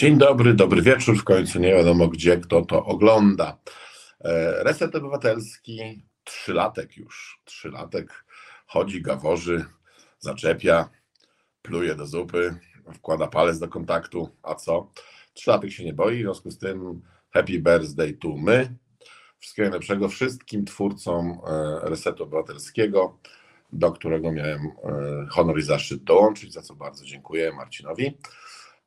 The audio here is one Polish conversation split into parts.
Dzień dobry, dobry wieczór. W końcu nie wiadomo gdzie, kto to ogląda. E, Reset Obywatelski, trzylatek już. Trzylatek chodzi, gaworzy, zaczepia, pluje do zupy, wkłada palec do kontaktu. A co? Trzylatek się nie boi, w związku z tym happy birthday to my. Wszystkiego najlepszego wszystkim twórcom e, Resetu Obywatelskiego, do którego miałem e, honor i zaszczyt dołączyć, za co bardzo dziękuję Marcinowi.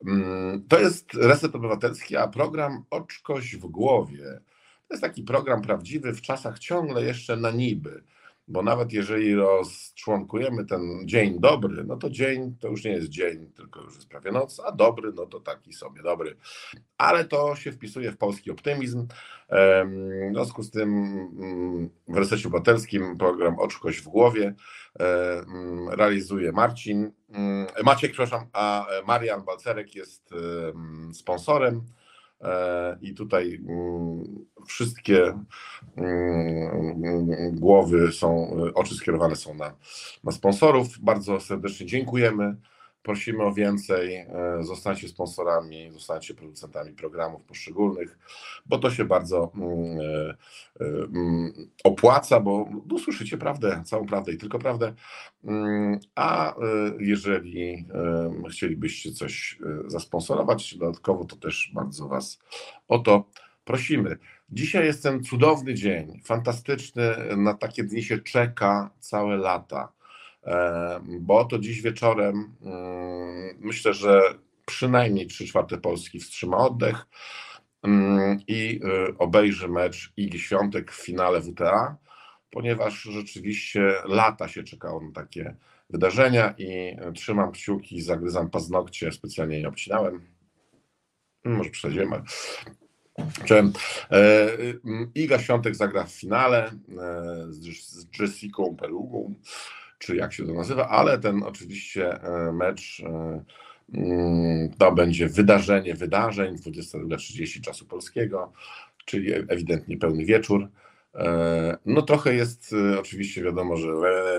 Mm, to jest Reset Obywatelski, a program Oczkoś w głowie. To jest taki program prawdziwy w czasach ciągle jeszcze na niby, bo nawet jeżeli rozczłonkujemy ten dzień dobry, no to dzień to już nie jest dzień, tylko już jest prawie noc, a dobry, no to taki sobie dobry. Ale to się wpisuje w polski optymizm. W związku z tym mm, w Resecie Obywatelskim program Oczkoś w głowie realizuje Marcin, mm, Maciek, przepraszam, a Marian Balcerek jest sponsorem. E, I tutaj mm, wszystkie mm, głowy są, oczy skierowane są na, na sponsorów. Bardzo serdecznie dziękujemy. Prosimy o więcej. E, zostańcie sponsorami, zostańcie producentami programów poszczególnych, bo to się bardzo mm, e, mm, opłaca, bo usłyszycie prawdę, całą prawdę i tylko prawdę. Mm, a e, jeżeli chcielibyście coś zasponsorować dodatkowo, to też bardzo Was o to prosimy. Dzisiaj jest ten cudowny dzień, fantastyczny. Na takie dni się czeka całe lata bo to dziś wieczorem myślę, że przynajmniej 3 czwarte Polski wstrzyma oddech i y, obejrzy mecz Igi Świątek w finale WTA, ponieważ rzeczywiście lata się czekało na takie wydarzenia i trzymam kciuki, zagryzam paznokcie, specjalnie nie obcinałem. Może przesadziłem, ale. E, Iga Świątek zagra w finale e, z Jessica Pelugą czy jak się to nazywa, ale ten oczywiście e, mecz e, mm, to będzie wydarzenie wydarzeń, 22.30 czasu polskiego, czyli ewidentnie pełny wieczór. E, no trochę jest oczywiście wiadomo, że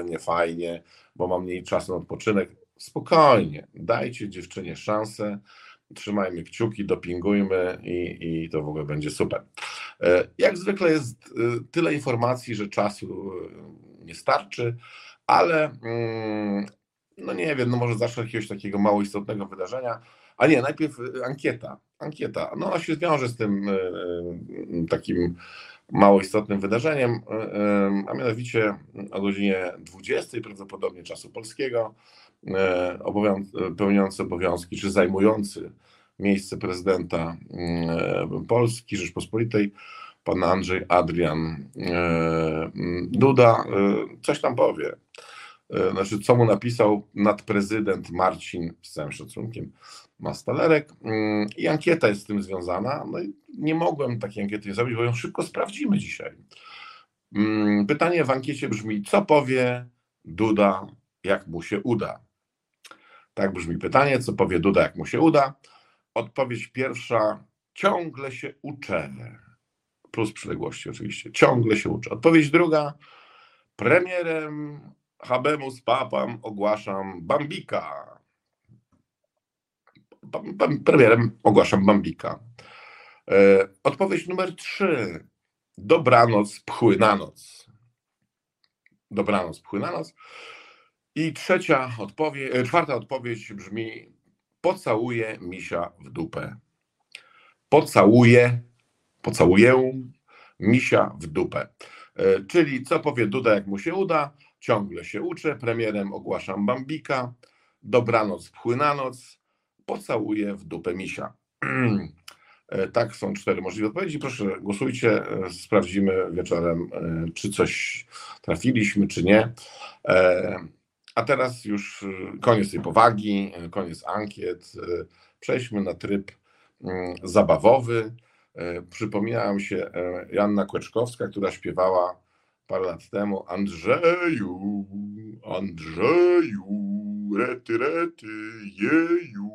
nie fajnie, bo mam mniej czasu na odpoczynek. Spokojnie, dajcie dziewczynie szansę, trzymajmy kciuki, dopingujmy i, i to w ogóle będzie super. Jak zwykle jest tyle informacji, że czasu nie starczy, ale mm, no nie wiem, no może zacznę od jakiegoś takiego mało istotnego wydarzenia. A nie, najpierw y, ankieta. Ankieta. No ona się wiąże z tym y, y, takim mało istotnym wydarzeniem, a mianowicie o godzinie 20 prawdopodobnie czasu polskiego pełniący obowiązki, czy zajmujący miejsce prezydenta Polski Rzeczpospolitej pan Andrzej Adrian Duda coś tam powie. E, znaczy co mu napisał nadprezydent Marcin, z całym szacunkiem, Mastalerek mm, i ankieta jest z tym związana. No i nie mogłem takiej ankiety zrobić, bo ją szybko sprawdzimy dzisiaj. Mm, pytanie w ankiecie brzmi, co powie Duda, jak mu się uda? Tak brzmi pytanie, co powie Duda, jak mu się uda? Odpowiedź pierwsza, ciągle się uczę. Plus przyległości oczywiście, ciągle się uczę. Odpowiedź druga, premierem habemus papam ogłaszam Bambika. Premierem ogłaszam Bambika. E, odpowiedź numer trzy. Dobranoc, pchły na noc. Dobranoc, pchły na noc. I trzecia odpowiedź, e, czwarta odpowiedź brzmi pocałuję misia w dupę. Pocałuję, pocałuję misia w dupę. E, czyli co powie Duda, jak mu się uda? Ciągle się uczę, premierem ogłaszam Bambika, dobranoc, płynanoc, pocałuję w dupę misia. E, tak, są cztery możliwe odpowiedzi. Proszę, głosujcie, e, sprawdzimy wieczorem, e, czy coś trafiliśmy, czy nie. A teraz już koniec tej powagi, koniec ankiet. Przejdźmy na tryb mm, zabawowy. Przypomniała mi się Janna Kłeczkowska, która śpiewała parę lat temu Andrzeju, Andrzeju, rety, rety, jeju.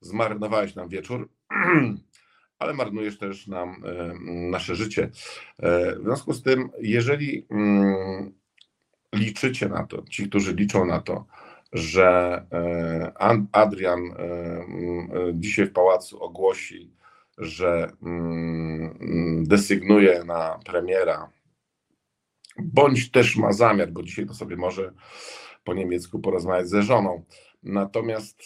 Zmarnowałeś nam wieczór, ale marnujesz też nam e, nasze życie. E, w związku z tym, jeżeli mm, liczycie na to, ci, którzy liczą na to, że Adrian dzisiaj w pałacu ogłosi, że desygnuje na premiera, bądź też ma zamiar, bo dzisiaj to sobie może po niemiecku porozmawiać ze żoną. Natomiast,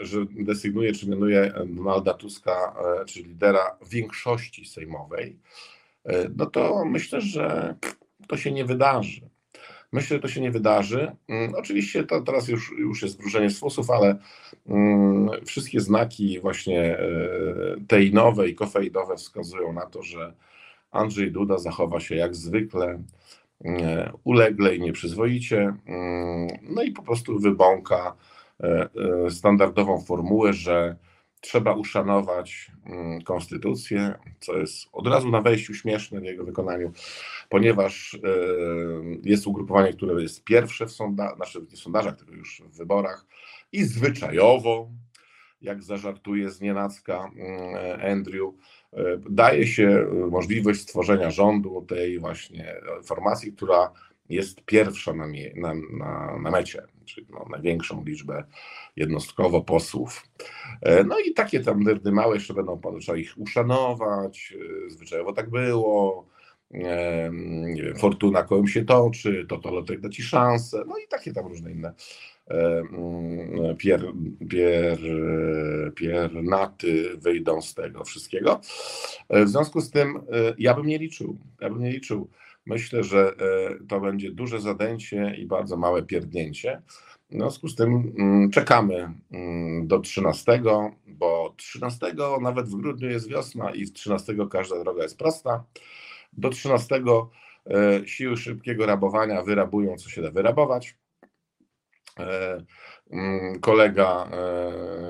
że desygnuje czy mianuje Donalda Tuska, czy lidera większości sejmowej, no to myślę, że to się nie wydarzy. Myślę, że to się nie wydarzy. Mm, oczywiście to teraz już, już jest wróżenie z fusów, ale mm, wszystkie znaki właśnie e, tej nowej, kofeidowe wskazują na to, że Andrzej Duda zachowa się jak zwykle e, ulegle i nieprzyzwoicie, mm, no i po prostu wybąka e, standardową formułę, że trzeba uszanować mm, konstytucję, co jest od razu na wejściu śmieszne w jego wykonaniu, ponieważ e, jest ugrupowanie, które jest pierwsze w sondażach, znaczy w sondażach, tylko już w wyborach i zwyczajowo, jak zażartuje z nienacka mm, Andrew, e, daje się możliwość stworzenia rządu tej właśnie formacji, która jest pierwsza na, na, na, na mecie, czyli no, największą liczbę jednostkowo posłów. E, no i takie tam dyrdy małe jeszcze będą, trzeba ich uszanować, e, zwyczajowo tak było, e, nie wiem, fortuna kołem się toczy, to to lotek da ci szansę, no i takie tam różne inne mm, pier, pier, piernaty wyjdą z tego wszystkiego. W związku z tym ja bym nie liczył, ja bym nie liczył Myślę, że e, to będzie duże zadęcie i bardzo małe pierdnięcie. W związku z tym mm, czekamy mm, do 13, bo 13 nawet w grudniu jest wiosna i w 13 każda droga jest prosta. Do 13 e, siły szybkiego rabowania wyrabują, co się da wyrabować. E, mm, kolega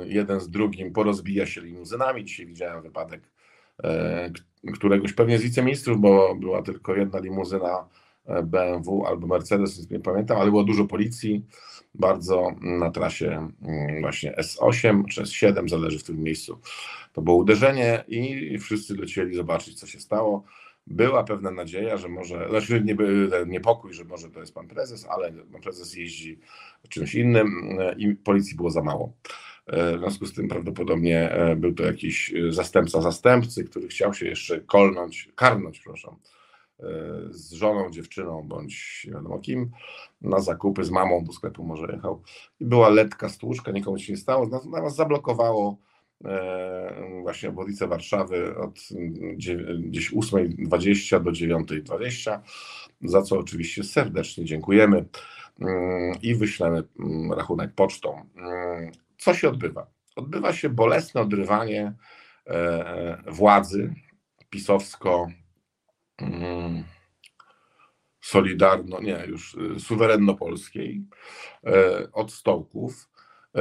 jeden z drugim porozbija się limuzynami. Dzisiaj widziałem wypadek któregoś pewnie z wiceministrów, bo była tylko jedna limuzyna e, BMW albo Mercedes, nie pamiętam, ale było dużo policji, bardzo na trasie mm, właśnie S8 czy S7, zależy w tym miejscu. To było uderzenie i wszyscy lecieli zobaczyć, co się stało. Była pewna nadzieja, że może, znaczy nie, niepokój, że może to jest pan prezes, ale pan prezes jeździ czymś innym e, i policji było za mało. E, w związku z tym prawdopodobnie e, był to jakiś zastępca zastępcy, który chciał się jeszcze kolnąć, karnąć, przepraszam, z żoną, dziewczyną bądź nie wiadomo kim, na zakupy z mamą do sklepu może jechał. I była letka stłuczka, nikomu się nie stało, natomiast zablokowało właśnie obwodnicę Warszawy od gdzieś 8.20 do 9.20, za co oczywiście serdecznie dziękujemy mm, i wyślemy mm, rachunek pocztą. Mm, co się odbywa? Odbywa się bolesne odrywanie e, władzy pisowsko solidarno, nie, już e, suwerenno-polskiej e, od stołków.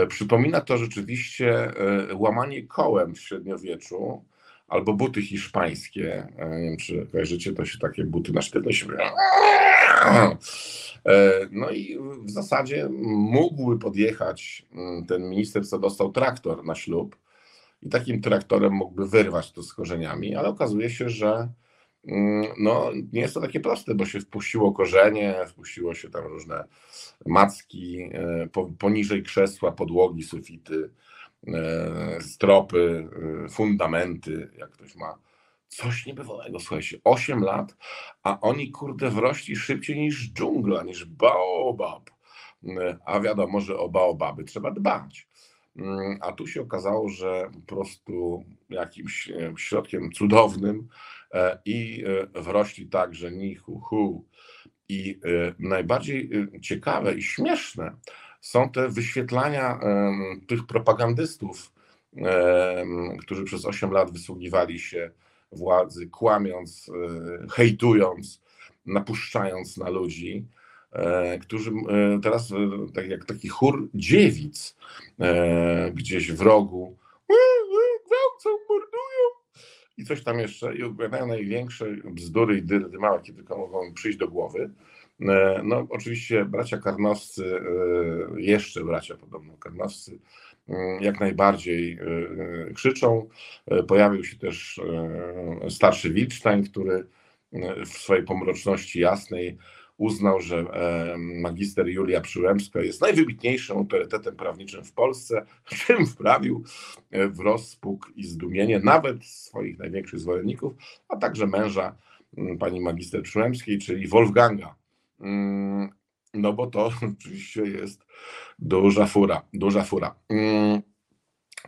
Przypomina to rzeczywiście łamanie kołem w średniowieczu albo buty hiszpańskie. Nie wiem, czy kojarzycie, to się takie buty na sztywno się E, no i w zasadzie mógłby podjechać mm, ten minister, co dostał traktor na ślub i takim traktorem mógłby wyrwać to z korzeniami, ale okazuje się, że no, nie jest to takie proste, bo się wpuściło korzenie, wpuściło się tam różne macki e, poniżej krzesła, podłogi, sufity, e, stropy, fundamenty, jak ktoś ma Coś niebywałego, słuchajcie, 8 lat, a oni kurde wrośli szybciej niż dżungla, niż baobab. A wiadomo, że o baobaby trzeba dbać. A tu się okazało, że po prostu jakimś środkiem cudownym e, i e, wrośli tak, że ni hu. I e, najbardziej ciekawe i śmieszne są te wyświetlania tych propagandystów, którzy przez 8 lat wysługiwali się władzy, kłamiąc, e, hejtując, napuszczając na ludzi, e, którzy e, teraz, tak jak taki chór dziewic gdzieś w rogu, i coś tam jeszcze i opowiadają największe bzdury i dyrdy małe, kiedy tylko mogą przyjść do głowy. No oczywiście bracia karnowscy, jeszcze bracia podobno karnowscy, Mm, jak najbardziej y, krzyczą. Pojawił się też starszy Wilstein, który w swojej pomroczności jasnej uznał, że magister Julia Przyłębska jest najwybitniejszym autorytetem prawniczym w Polsce, czym wprawił w rozpuk i zdumienie nawet swoich największych zwolenników, a także męża pani magister Przyłębskiej, czyli Wolfganga. Mm, no bo to oczywiście jest duża fura, duża fura. Mm,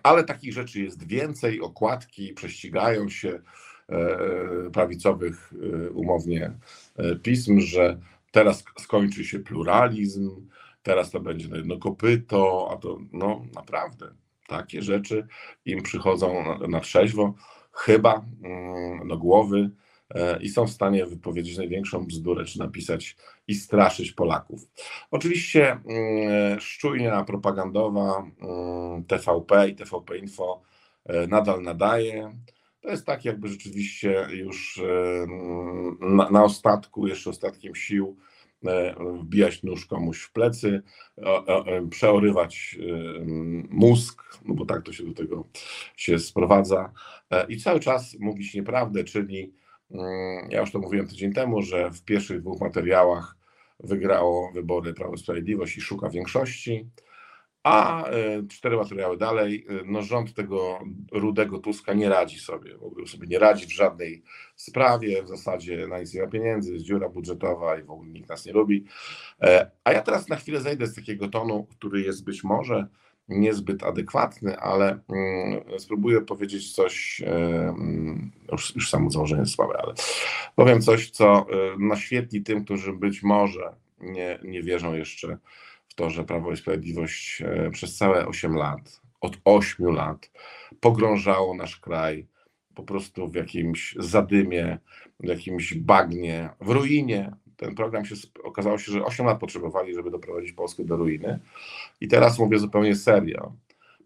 ale takich rzeczy jest więcej, okładki prześcigają się e, prawicowych e, umownie e, pism, że teraz skończy się pluralizm, teraz to będzie na jedno kopyto, a to no naprawdę takie rzeczy im przychodzą na, na trzeźwo, chyba mm, do głowy E, i są w stanie wypowiedzieć największą bzdurę, czy napisać i straszyć Polaków. Oczywiście mm, szczujnia propagandowa mm, TVP i TVP Info e, nadal nadaje. To jest tak, jakby rzeczywiście już e, na, na ostatku, jeszcze ostatkiem sił, wbijać nóż komuś w plecy, przeorywać mózg, no bo tak to się do tego się sprowadza. I cały czas mówić nieprawdę, czyli Mm, ja już to mówiłem tydzień temu, że w pierwszych dwóch materiałach wygrało wybory Prawo i Sprawiedliwość i szuka większości, a e, cztery materiały dalej, e, no rząd tego rudego Tuska nie radzi sobie, w ogóle sobie nie radzi w żadnej sprawie, w zasadzie na nic nie ma pieniędzy, jest dziura budżetowa i w ogóle nikt nas nie lubi. E, a ja teraz na chwilę zejdę z takiego tonu, który jest być może niezbyt adekwatny, ale mm, spróbuję powiedzieć coś, mm, już, już samo założenie jest słabe, ale powiem coś, co naświetli tym, którzy być może nie, nie wierzą jeszcze to, że Prawo i Sprawiedliwość e, przez całe 8 lat, od 8 lat pogrążało nasz kraj po prostu w jakimś zadymie, w jakimś bagnie, w ruinie, ten program się okazało się, że 8 lat potrzebowali, żeby doprowadzić Polskę do ruiny. I teraz mówię zupełnie serio.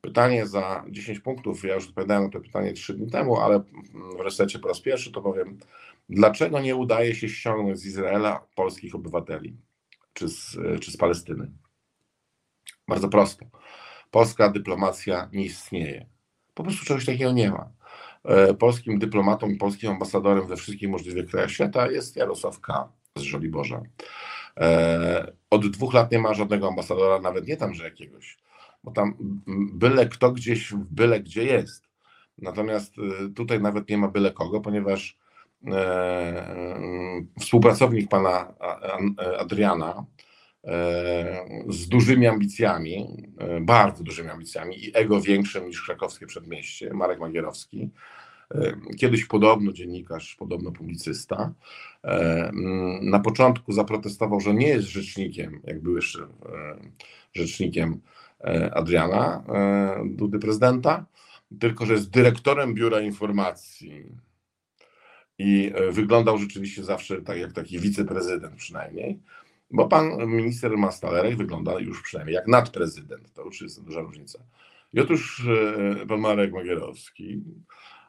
Pytanie za 10 punktów, ja już odpowiadałem na to pytanie 3 dni temu, ale w resecie po raz pierwszy to powiem, dlaczego nie udaje się ściągnąć z Izraela polskich obywateli czy z, czy z Palestyny? Bardzo prosto. Polska dyplomacja nie istnieje. Po prostu czegoś takiego nie ma. E, polskim dyplomatą polskim ambasadorem we wszystkich możliwych krajach świata jest Jarosław K z Żoliborza. E, od dwóch lat nie ma żadnego ambasadora, nawet nie tam, że jakiegoś, bo tam byle kto gdzieś, byle gdzie jest. Natomiast e, tutaj nawet nie ma byle kogo, ponieważ współpracownik pana Adriana z dużymi ambicjami, bardzo dużymi ambicjami i ego większym niż krakowskie przedmieście, Marek Magierowski, Kiedyś podobno dziennikarz, podobno publicysta, na początku zaprotestował, że nie jest rzecznikiem, jak był jeszcze rzecznikiem e, Adriana, e, Dudy prezydenta, tylko że jest dyrektorem biura informacji. I e, wyglądał rzeczywiście zawsze tak jak taki wiceprezydent przynajmniej, bo pan minister Mastalerek wygląda już przynajmniej jak nadprezydent. To już jest duża różnica. I otóż pan Marek Magierowski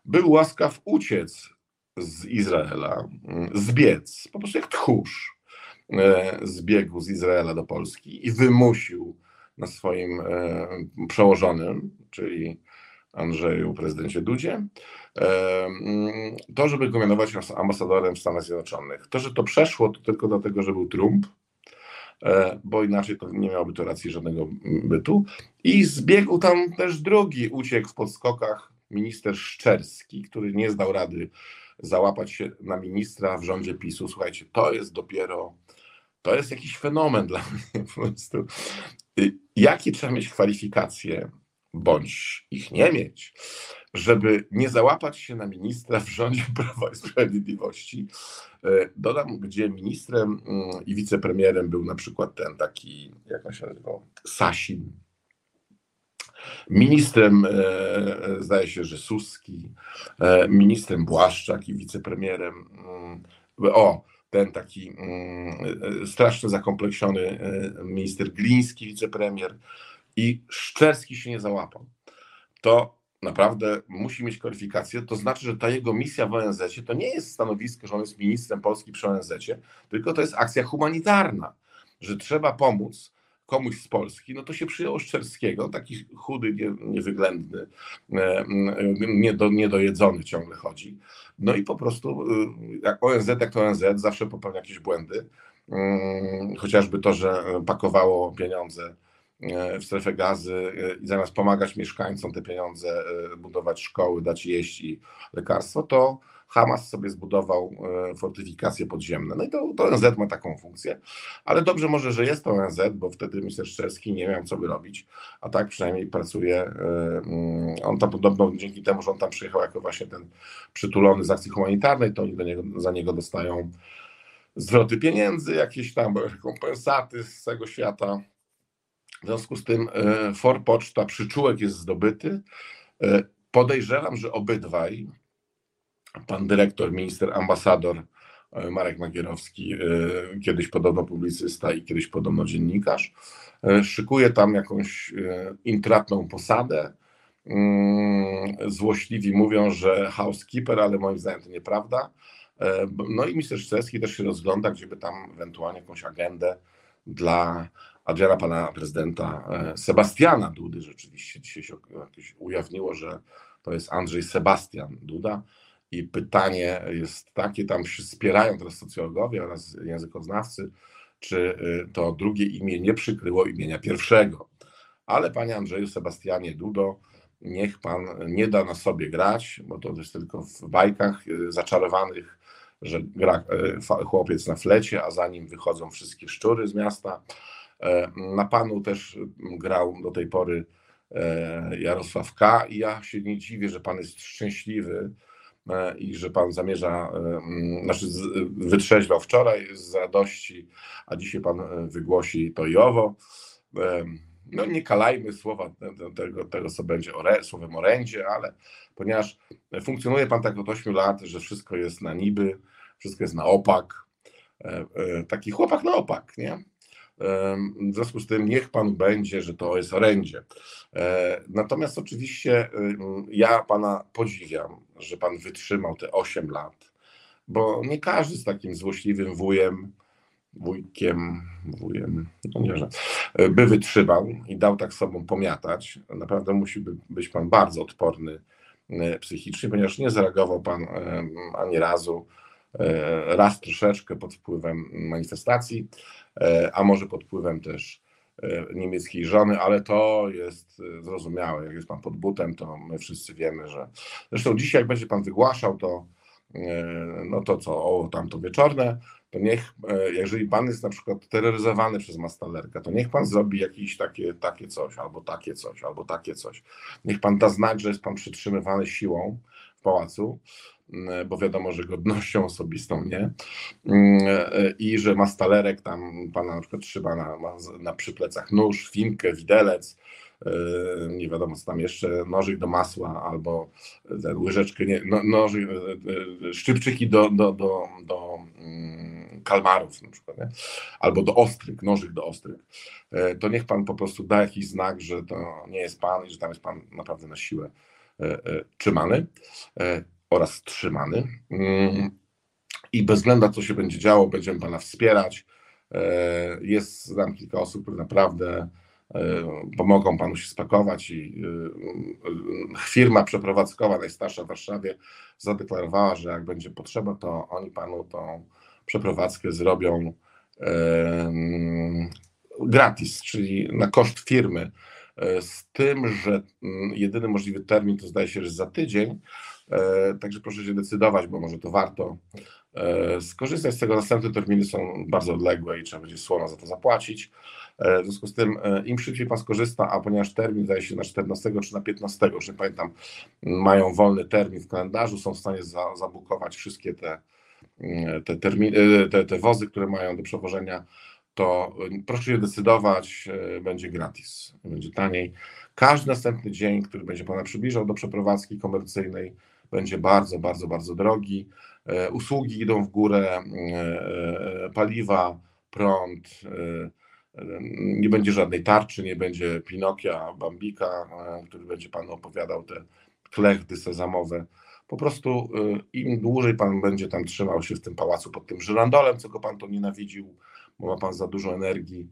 był łaskaw uciec z Izraela, zbiec, po prostu jak tchórz, e, zbiegł z Izraela do Polski i wymusił na swoim e, przełożonym, czyli Andrzeju, prezydencie Dudzie, e, to, żeby go mianować ambasadorem w Stanach Zjednoczonych. To, że to przeszło, to tylko dlatego, że był Trump, bo inaczej to nie miałoby to racji żadnego bytu. I zbiegł tam też drugi, uciekł w podskokach minister Szczerski, który nie zdał rady załapać się na ministra w rządzie PiSu. Słuchajcie, to jest dopiero, to jest jakiś fenomen dla mnie po prostu. Y, jakie trzeba mieć kwalifikacje, bądź ich nie mieć, żeby nie załapać się na ministra w rządzie Prawa i Sprawiedliwości. Y, dodam, gdzie ministrem mm, i wicepremierem był na przykład ten taki, jak on się nazywał, Sasin, Ministrem, e, e, zdaje się, że Suski, e, ministrem Błaszczak i wicepremierem. Mm, o, ten taki mm, strasznie zakompleksiony minister Gliński, wicepremier i Szczerski się nie załapał. To naprawdę musi mieć kwalifikację, to znaczy, że ta jego misja w ONZ to nie jest stanowisko, że on jest ministrem Polski przy ONZ, tylko to jest akcja humanitarna, że trzeba pomóc komuś z Polski, no to się przyjął Szczerskiego, taki chudy, nie, niewyględny, e, niedo, niedojedzony ciągle chodzi. No i po prostu, e, jak ONZ, jak to ONZ, zawsze popełnia jakieś błędy. mm, chociażby to, że pakowało pieniądze w strefę gazy i zamiast pomagać mieszkańcom te pieniądze budować szkoły, dać jeść i lekarstwo, to Hamas sobie zbudował e, fortyfikacje podziemne. No i to, to ONZ ma taką funkcję, ale dobrze może, że jest to ONZ, bo wtedy minister Szczerski nie miał co by robić, a tak przynajmniej pracuje. E, mm, on tam podobno dzięki temu, że on tam przyjechał jako właśnie ten przytulony z akcji humanitarnej, to oni do niego, za niego dostają zwroty pieniędzy, jakieś tam rekompensaty z całego świata. W związku z tym e, For Poczta, przyczółek jest zdobyty. Podejrzewam, że obydwaj, pan dyrektor, minister, ambasador e, Marek Magierowski, e, kiedyś podobno publicysta i kiedyś podobno dziennikarz, e, szykuje tam jakąś intratną posadę. Mm, złośliwi mówią, że housekeeper, ale moim zdaniem to nieprawda. No i minister Szczecki też się rozgląda, gdzie by tam ewentualnie jakąś agendę dla Adriana pana prezydenta Sebastiana Dudy. Rzeczywiście dzisiaj się ujawniło, że to jest Andrzej Sebastian Duda. I pytanie jest takie, tam się wspierają teraz socjologowie oraz językoznawcy, czy y, to drugie imię nie przykryło imienia pierwszego. Ale panie Andrzeju Sebastianie Dudo, niech pan nie da na sobie grać, bo to jest tylko w bajkach y, zaczarowanych, że gra y, chłopiec na flecie, a za nim wychodzą wszystkie szczury z miasta. E, na panu też grał do tej pory e, Jarosław K. i ja się nie dziwię, że pan jest szczęśliwy, E, i że pan zamierza, mm, znaczy wytrzeźwał wczoraj z radości, a dzisiaj pan wygłosi to i owo. No nie kalajmy słowa tego, tego co będzie słowem orędzie, ale ponieważ funkcjonuje pan tak od 8 lat, że wszystko jest na niby, wszystko jest na opak, taki chłopak na opak, nie? W związku z tym niech pan będzie, że to jest orędzie. Natomiast oczywiście ja pana podziwiam, że pan wytrzymał te 8 lat, bo nie każdy z takim złośliwym wujem, wujkiem, wujem, no nie, że, by wytrzymał i dał tak sobą pomiatać. Naprawdę musi być pan bardzo odporny e, psychicznie, ponieważ nie zareagował pan e, ani razu, e, raz troszeczkę pod wpływem manifestacji, a może pod wpływem też E, niemieckiej żony, ale to jest e, zrozumiałe. Jak jest pan pod butem, to my wszyscy wiemy, że. Zresztą dzisiaj, jak będzie pan wygłaszał, to e, no to co, o tamto wieczorne, to niech, jeżeli pan jest na przykład terroryzowany przez Mastalerka, to niech pan zrobi jakieś takie, takie coś, albo takie coś, albo takie coś. Niech pan da znać, że jest pan przytrzymywany siłą w pałacu, bo wiadomo, że godnością osobistą nie. Mm, e, I że ma stalerek, tam pana na przykład trzyma na, na przy plecach nóż, finkę, widelec, e, nie wiadomo co tam jeszcze, nożyk do masła albo ten łyżeczkę, nie, no, nożyk, e, szczypczyki do, do, do, do mm, kalmarów na przykład, nie? albo do ostryk, nożyk do ostryk, to niech pan po prostu da jakiś znak, że to nie jest pan i że tam jest pan naprawdę na siłę trzymany oraz wstrzymany. Mm. I bez względu na co się będzie działo, będziemy Pana wspierać. E, jest znam kilka osób, które naprawdę e, pomogą Panu się spakować i e, firma przeprowadzkowa najstarsza w Warszawie zadeklarowała, że jak będzie potrzeba, to oni Panu tą przeprowadzkę zrobią gratis, czyli na koszt firmy, z tym, że mm, jedyny możliwy termin to zdaje się, że za tydzień, także proszę się decydować, bo może to warto e, skorzystać z tego. Następne terminy są bardzo odległe i trzeba będzie słono za to zapłacić. E, w związku z tym im szybciej Pan skorzysta, a ponieważ termin zdaje się na 14 czy na 15, już nie pamiętam, mają wolny termin w kalendarzu, są w stanie za, zabukować wszystkie te, te, terminy, te, te wozy, które mają do przewożenia, to proszę się decydować, będzie gratis, będzie taniej. Każdy następny dzień, który będzie Pana przybliżał do przeprowadzki komercyjnej, będzie bardzo, bardzo, bardzo drogi. E, usługi idą w górę, e, e, paliwa, prąd, nie będzie żadnej tarczy, nie będzie Pinokia, Bambika, który będzie Pan opowiadał te klechdy sezamowe. Po prostu im dłużej Pan będzie tam trzymał się w tym pałacu pod tym żyrandolem, co go Pan to nienawidził, bo ma Pan za dużo energii,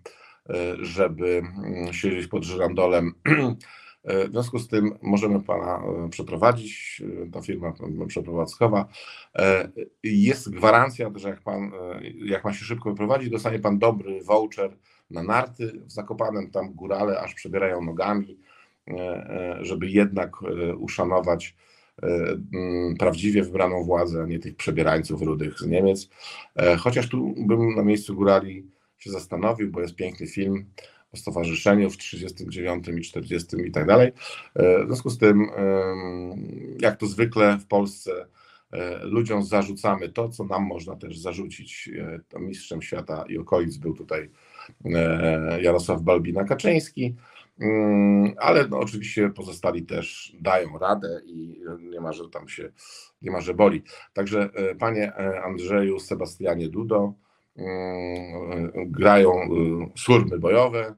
żeby mm, siedzieć pod żyrandolem W związku z tym możemy Pana przeprowadzić, ta firma przeprowadzkowa. Jest gwarancja, że jak Pan, jak ma się szybko wyprowadzić, dostanie Pan dobry voucher na narty w Zakopanem, tam górale aż przebierają nogami, żeby jednak uszanować prawdziwie wybraną władzę, a nie tych przebierańców rudych z Niemiec. E, chociaż tu bym na miejscu górali się zastanowił, bo jest piękny film o stowarzyszeniu w 39 i 40 i tak dalej. E, w związku z tym, jak to zwykle w Polsce, e, ludziom zarzucamy to, co nam można też zarzucić. To mistrzem świata i okolic był tutaj Jarosław Balbina Kaczyński. Mm, ale no oczywiście pozostali też dają radę i nie ma, że tam się, nie ma, że boli. Także e, panie e, Andrzeju, Sebastianie Dudo, grają e, służby bojowe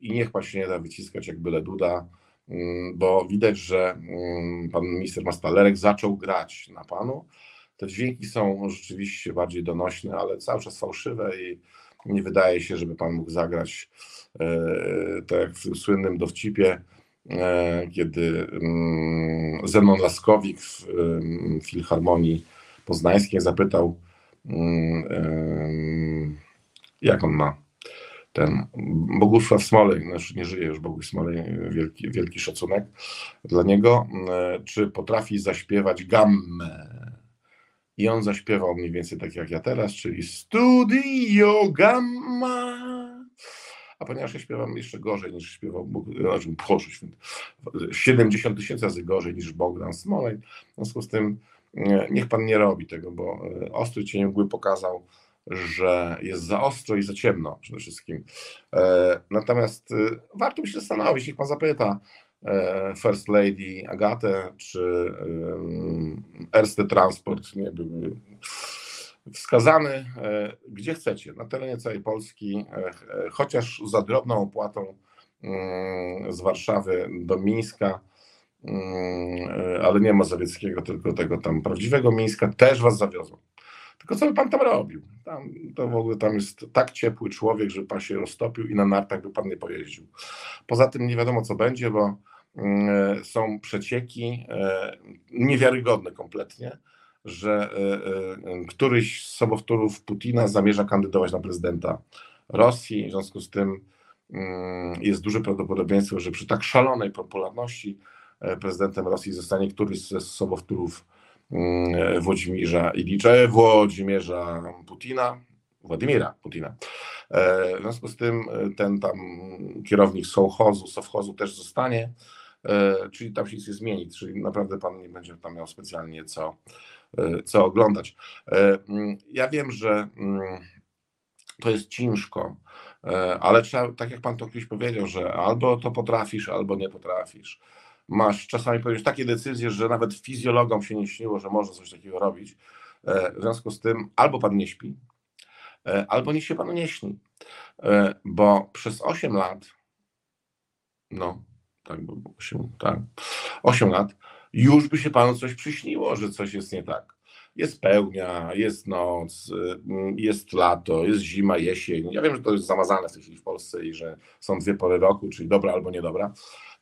i niech pan się nie da wyciskać jak byle Duda, mm, bo widać, że pan minister Mastalerek zaczął grać na panu. Te dźwięki są rzeczywiście bardziej donośne, ale cały czas fałszywe i nie wydaje się, żeby pan mógł zagrać e, tak jak w słynnym dowcipie, e, kiedy mm, Zenon Laskowik w Filharmonii Poznańskiej zapytał, mm, jak on ma ten Bogusław Smolej, znaczy nie żyje już Boguś Smolej, wielki, wielki szacunek dla niego, e, czy potrafi zaśpiewać gammę i on zaśpiewał mniej więcej tak jak ja teraz, czyli Studio Gamma. A ponieważ ja śpiewam jeszcze gorzej niż śpiewał, znaczy Boże, 70 tysięcy razy gorzej niż Bogdan Smolej, w związku z tym niech pan nie robi tego, bo e, ostry cień mgły pokazał, że jest za ostro i za ciemno przede wszystkim. E, natomiast warto by się zastanowić, niech pan zapyta, E, First Lady Agatę czy Erste Transport nie były wskazany, e, gdzie chcecie, na terenie całej Polski, e, chociaż za drobną opłatą z Warszawy do Mińska, ale nie Mazowieckiego, tylko tego tam prawdziwego Mińska, też was zawiozą. Tylko co by pan tam robił? Tam, to w ogóle tam jest tak ciepły człowiek, że pan się roztopił i na nartach by pan nie pojeździł. Poza tym nie wiadomo co będzie, bo Mm, są przecieki e, niewiarygodne kompletnie, że e, e, któryś z sobowtórów Putina zamierza kandydować na prezydenta Rosji. W związku z tym mm, jest duże prawdopodobieństwo, że przy tak szalonej popularności prezydentem Rosji zostanie któryś ze sobowtórów mm, Włodzimierza Ilicza, Włodzimierza Putina, Władimira Putina. W związku z tym ten tam kierownik Sołchozu, Sowchozu też zostanie. E, czyli tam się nic nie zmieni, czyli naprawdę Pan nie będzie tam miał specjalnie co, e, co oglądać. E, mm, ja wiem, że mm, to jest ciężko, ale trzeba, tak jak Pan to kiedyś powiedział, że albo to potrafisz, albo nie potrafisz. Masz czasami podjąć takie decyzje, że nawet fizjologom się nie śniło, że można coś takiego robić. W związku z tym albo Pan nie śpi, albo nic się Panu nie śni. Bo przez 8 lat, no, tak, bo 8, tak, 8 lat, już by się panu coś przyśniło, że coś jest nie tak. Jest pełnia, jest noc, y, jest lato, jest zima, jesień. Ja wiem, że to jest zamazane w tej chwili w Polsce i że są dwie pory roku, czyli dobra albo niedobra.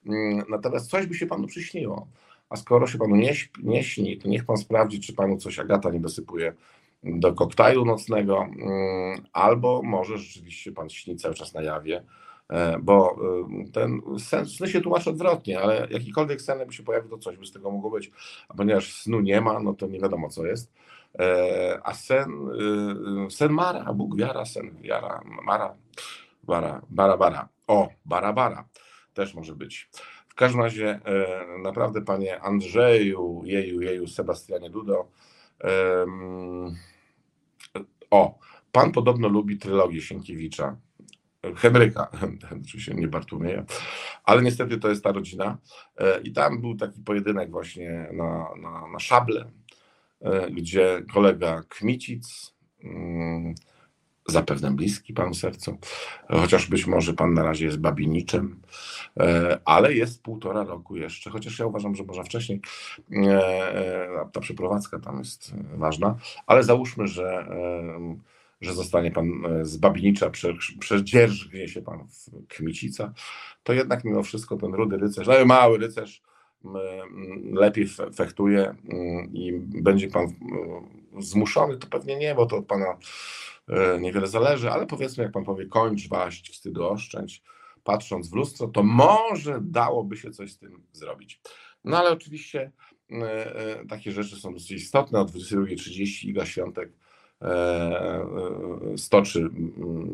Mm, natomiast coś by się panu przyśniło. A skoro się panu nie, nie śni, to niech pan sprawdzi, czy panu coś Agata nie dosypuje do koktajlu nocnego, mm, albo może rzeczywiście pan śni cały czas na jawie E, bo e, ten sen, sny się tłumaczy odwrotnie, ale jakikolwiek sen by się pojawił, to coś by z tego mogło być, a ponieważ snu nie ma, no to nie wiadomo co jest. E, a sen, sen Mara, Bóg wiara, sen wiara, Mara, bara, bara, bara. O, bara, bara też może być. W każdym razie naprawdę panie Andrzeju, jeju, jeju, Sebastianie Dudo, o, pan podobno lubi trylogię Sienkiewicza. Henryka, oczywiście nie Bartłomieja, ale niestety to jest ta rodzina. E, I tam był taki pojedynek właśnie na, na, na szable, e, gdzie kolega Kmicic, mm, zapewne bliski panu sercu, chociaż być może pan na razie jest babiniczem, e, ale jest półtora roku jeszcze, chociaż ja uważam, że może wcześniej. Ta przeprowadzka tam jest ważna, ale załóżmy, że że zostanie pan z Babinicza, przedzierżgnie się pan w Kmicica, to jednak mimo wszystko ten rudy rycerz, ale mały rycerz, lepiej fechtuje i będzie pan zmuszony, to pewnie nie, bo to pana niewiele zależy, ale powiedzmy, jak pan powie, kończ waść, wstydu oszczędź, patrząc w lustro, to może dałoby się coś z tym zrobić. No ale oczywiście e, e, takie rzeczy są dosyć istotne. O 22.30 Iga Świątek e, stoczy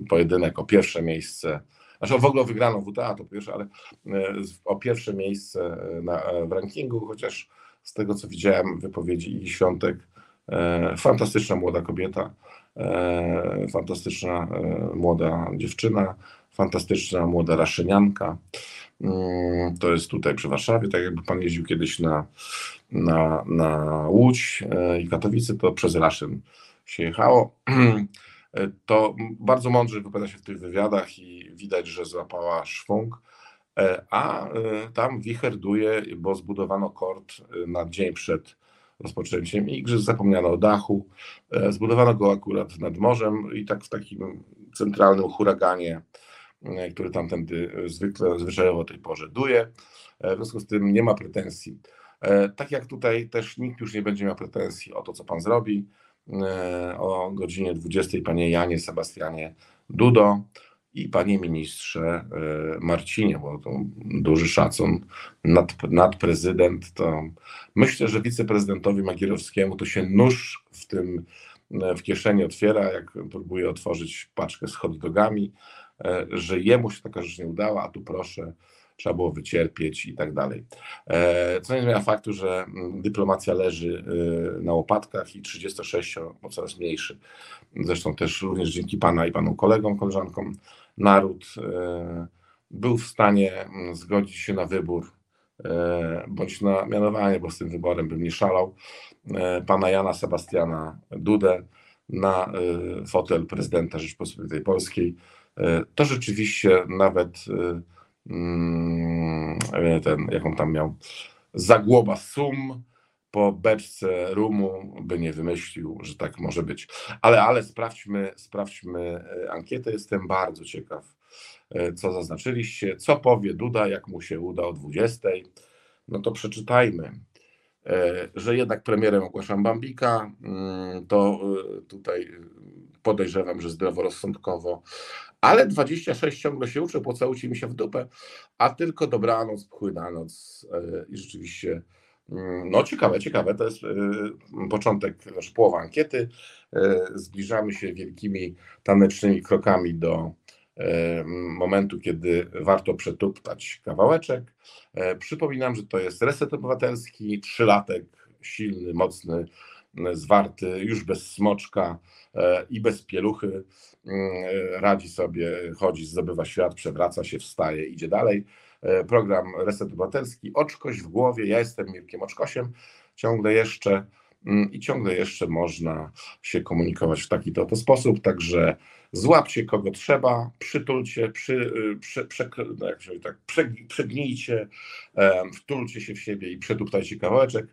pojedynek o pierwsze miejsce. Znaczy w ogóle wygraną WTA to pierwsze, ale o pierwsze miejsce na, w rankingu, chociaż z tego co widziałem wypowiedzi Igi Świątek, fantastyczna młoda kobieta, fantastyczna młoda dziewczyna, fantastyczna młoda raszynianka. Mm, to jest tutaj przy Warszawie, tak jakby pan jeździł kiedyś na, na, na Łódź e, i Katowice, to przez Raszyn się jechało. To bardzo mądrze wypowiada się w tych wywiadach i widać, że złapała szwung. E, a e, tam wicherduje, bo zbudowano kort na dzień przed rozpoczęciem igrzysk, zapomniano o dachu. Zbudowano go akurat nad morzem i tak w takim centralnym huraganie E, który tamtędy e, zwykle, zwyczajowo o tej porze duje. E, w związku z tym nie ma pretensji. Tak jak tutaj też nikt już nie będzie miał pretensji o to, co pan zrobi. O godzinie 20 panie Janie Sebastianie Dudo i panie ministrze Marcinie, bo to duży szacun, nad, nad prezydent, to myślę, że wiceprezydentowi Magierowskiemu to się nóż w tym w kieszeni otwiera, jak próbuje otworzyć paczkę z hot dogami, E, że jemu się taka rzecz nie udała, a tu proszę, trzeba było wycierpieć i tak dalej. E, co nie zmienia faktu, że mm, dyplomacja leży e, na łopatkach i 36, no coraz mniejszy, zresztą też również dzięki Pana i Panu kolegom, koleżankom, naród był w stanie zgodzić się na wybór bądź na mianowanie, bo z tym wyborem bym nie szalał, pana Jana Sebastiana Dudę na fotel prezydenta Rzeczpospolitej Polskiej. E, to rzeczywiście nawet e, mm, ten, jaką tam miał, zagłoba sum po beczce rumu by nie wymyślił, że tak może być. Ale, ale sprawdźmy, sprawdźmy e, ankietę, jestem bardzo ciekaw, co zaznaczyliście, co powie Duda, jak mu się uda o 20. No to przeczytajmy, że jednak premierem ogłaszam Bambika, mm, to tutaj podejrzewam, że zdroworozsądkowo ale 26 ciągle się uczy, pocałujcie mi się w dupę, a tylko dobranoc, płynanoc e, i rzeczywiście no ciekawe, ciekawe, to jest e, początek, znaczy połowa ankiety, e, zbliżamy się wielkimi tanecznymi krokami do momentu, kiedy warto przetuptać kawałeczek. Przypominam, że to jest reset obywatelski, trzylatek, silny, mocny, zwarty, już bez smoczka i bez pieluchy. Mm, radzi sobie, chodzi, zdobywa świat, przewraca się, wstaje, idzie dalej. E, program Reset Obywatelski, Oczkość w głowie, ja jestem Mirkiem Oczkosiem, ciągle jeszcze mm, i ciągle jeszcze można się komunikować w taki to oto sposób, także złapcie kogo trzeba, przytulcie, przy, prze, no jak się tak, przegnijcie, wtulcie się w siebie i przetuptajcie kawałeczek.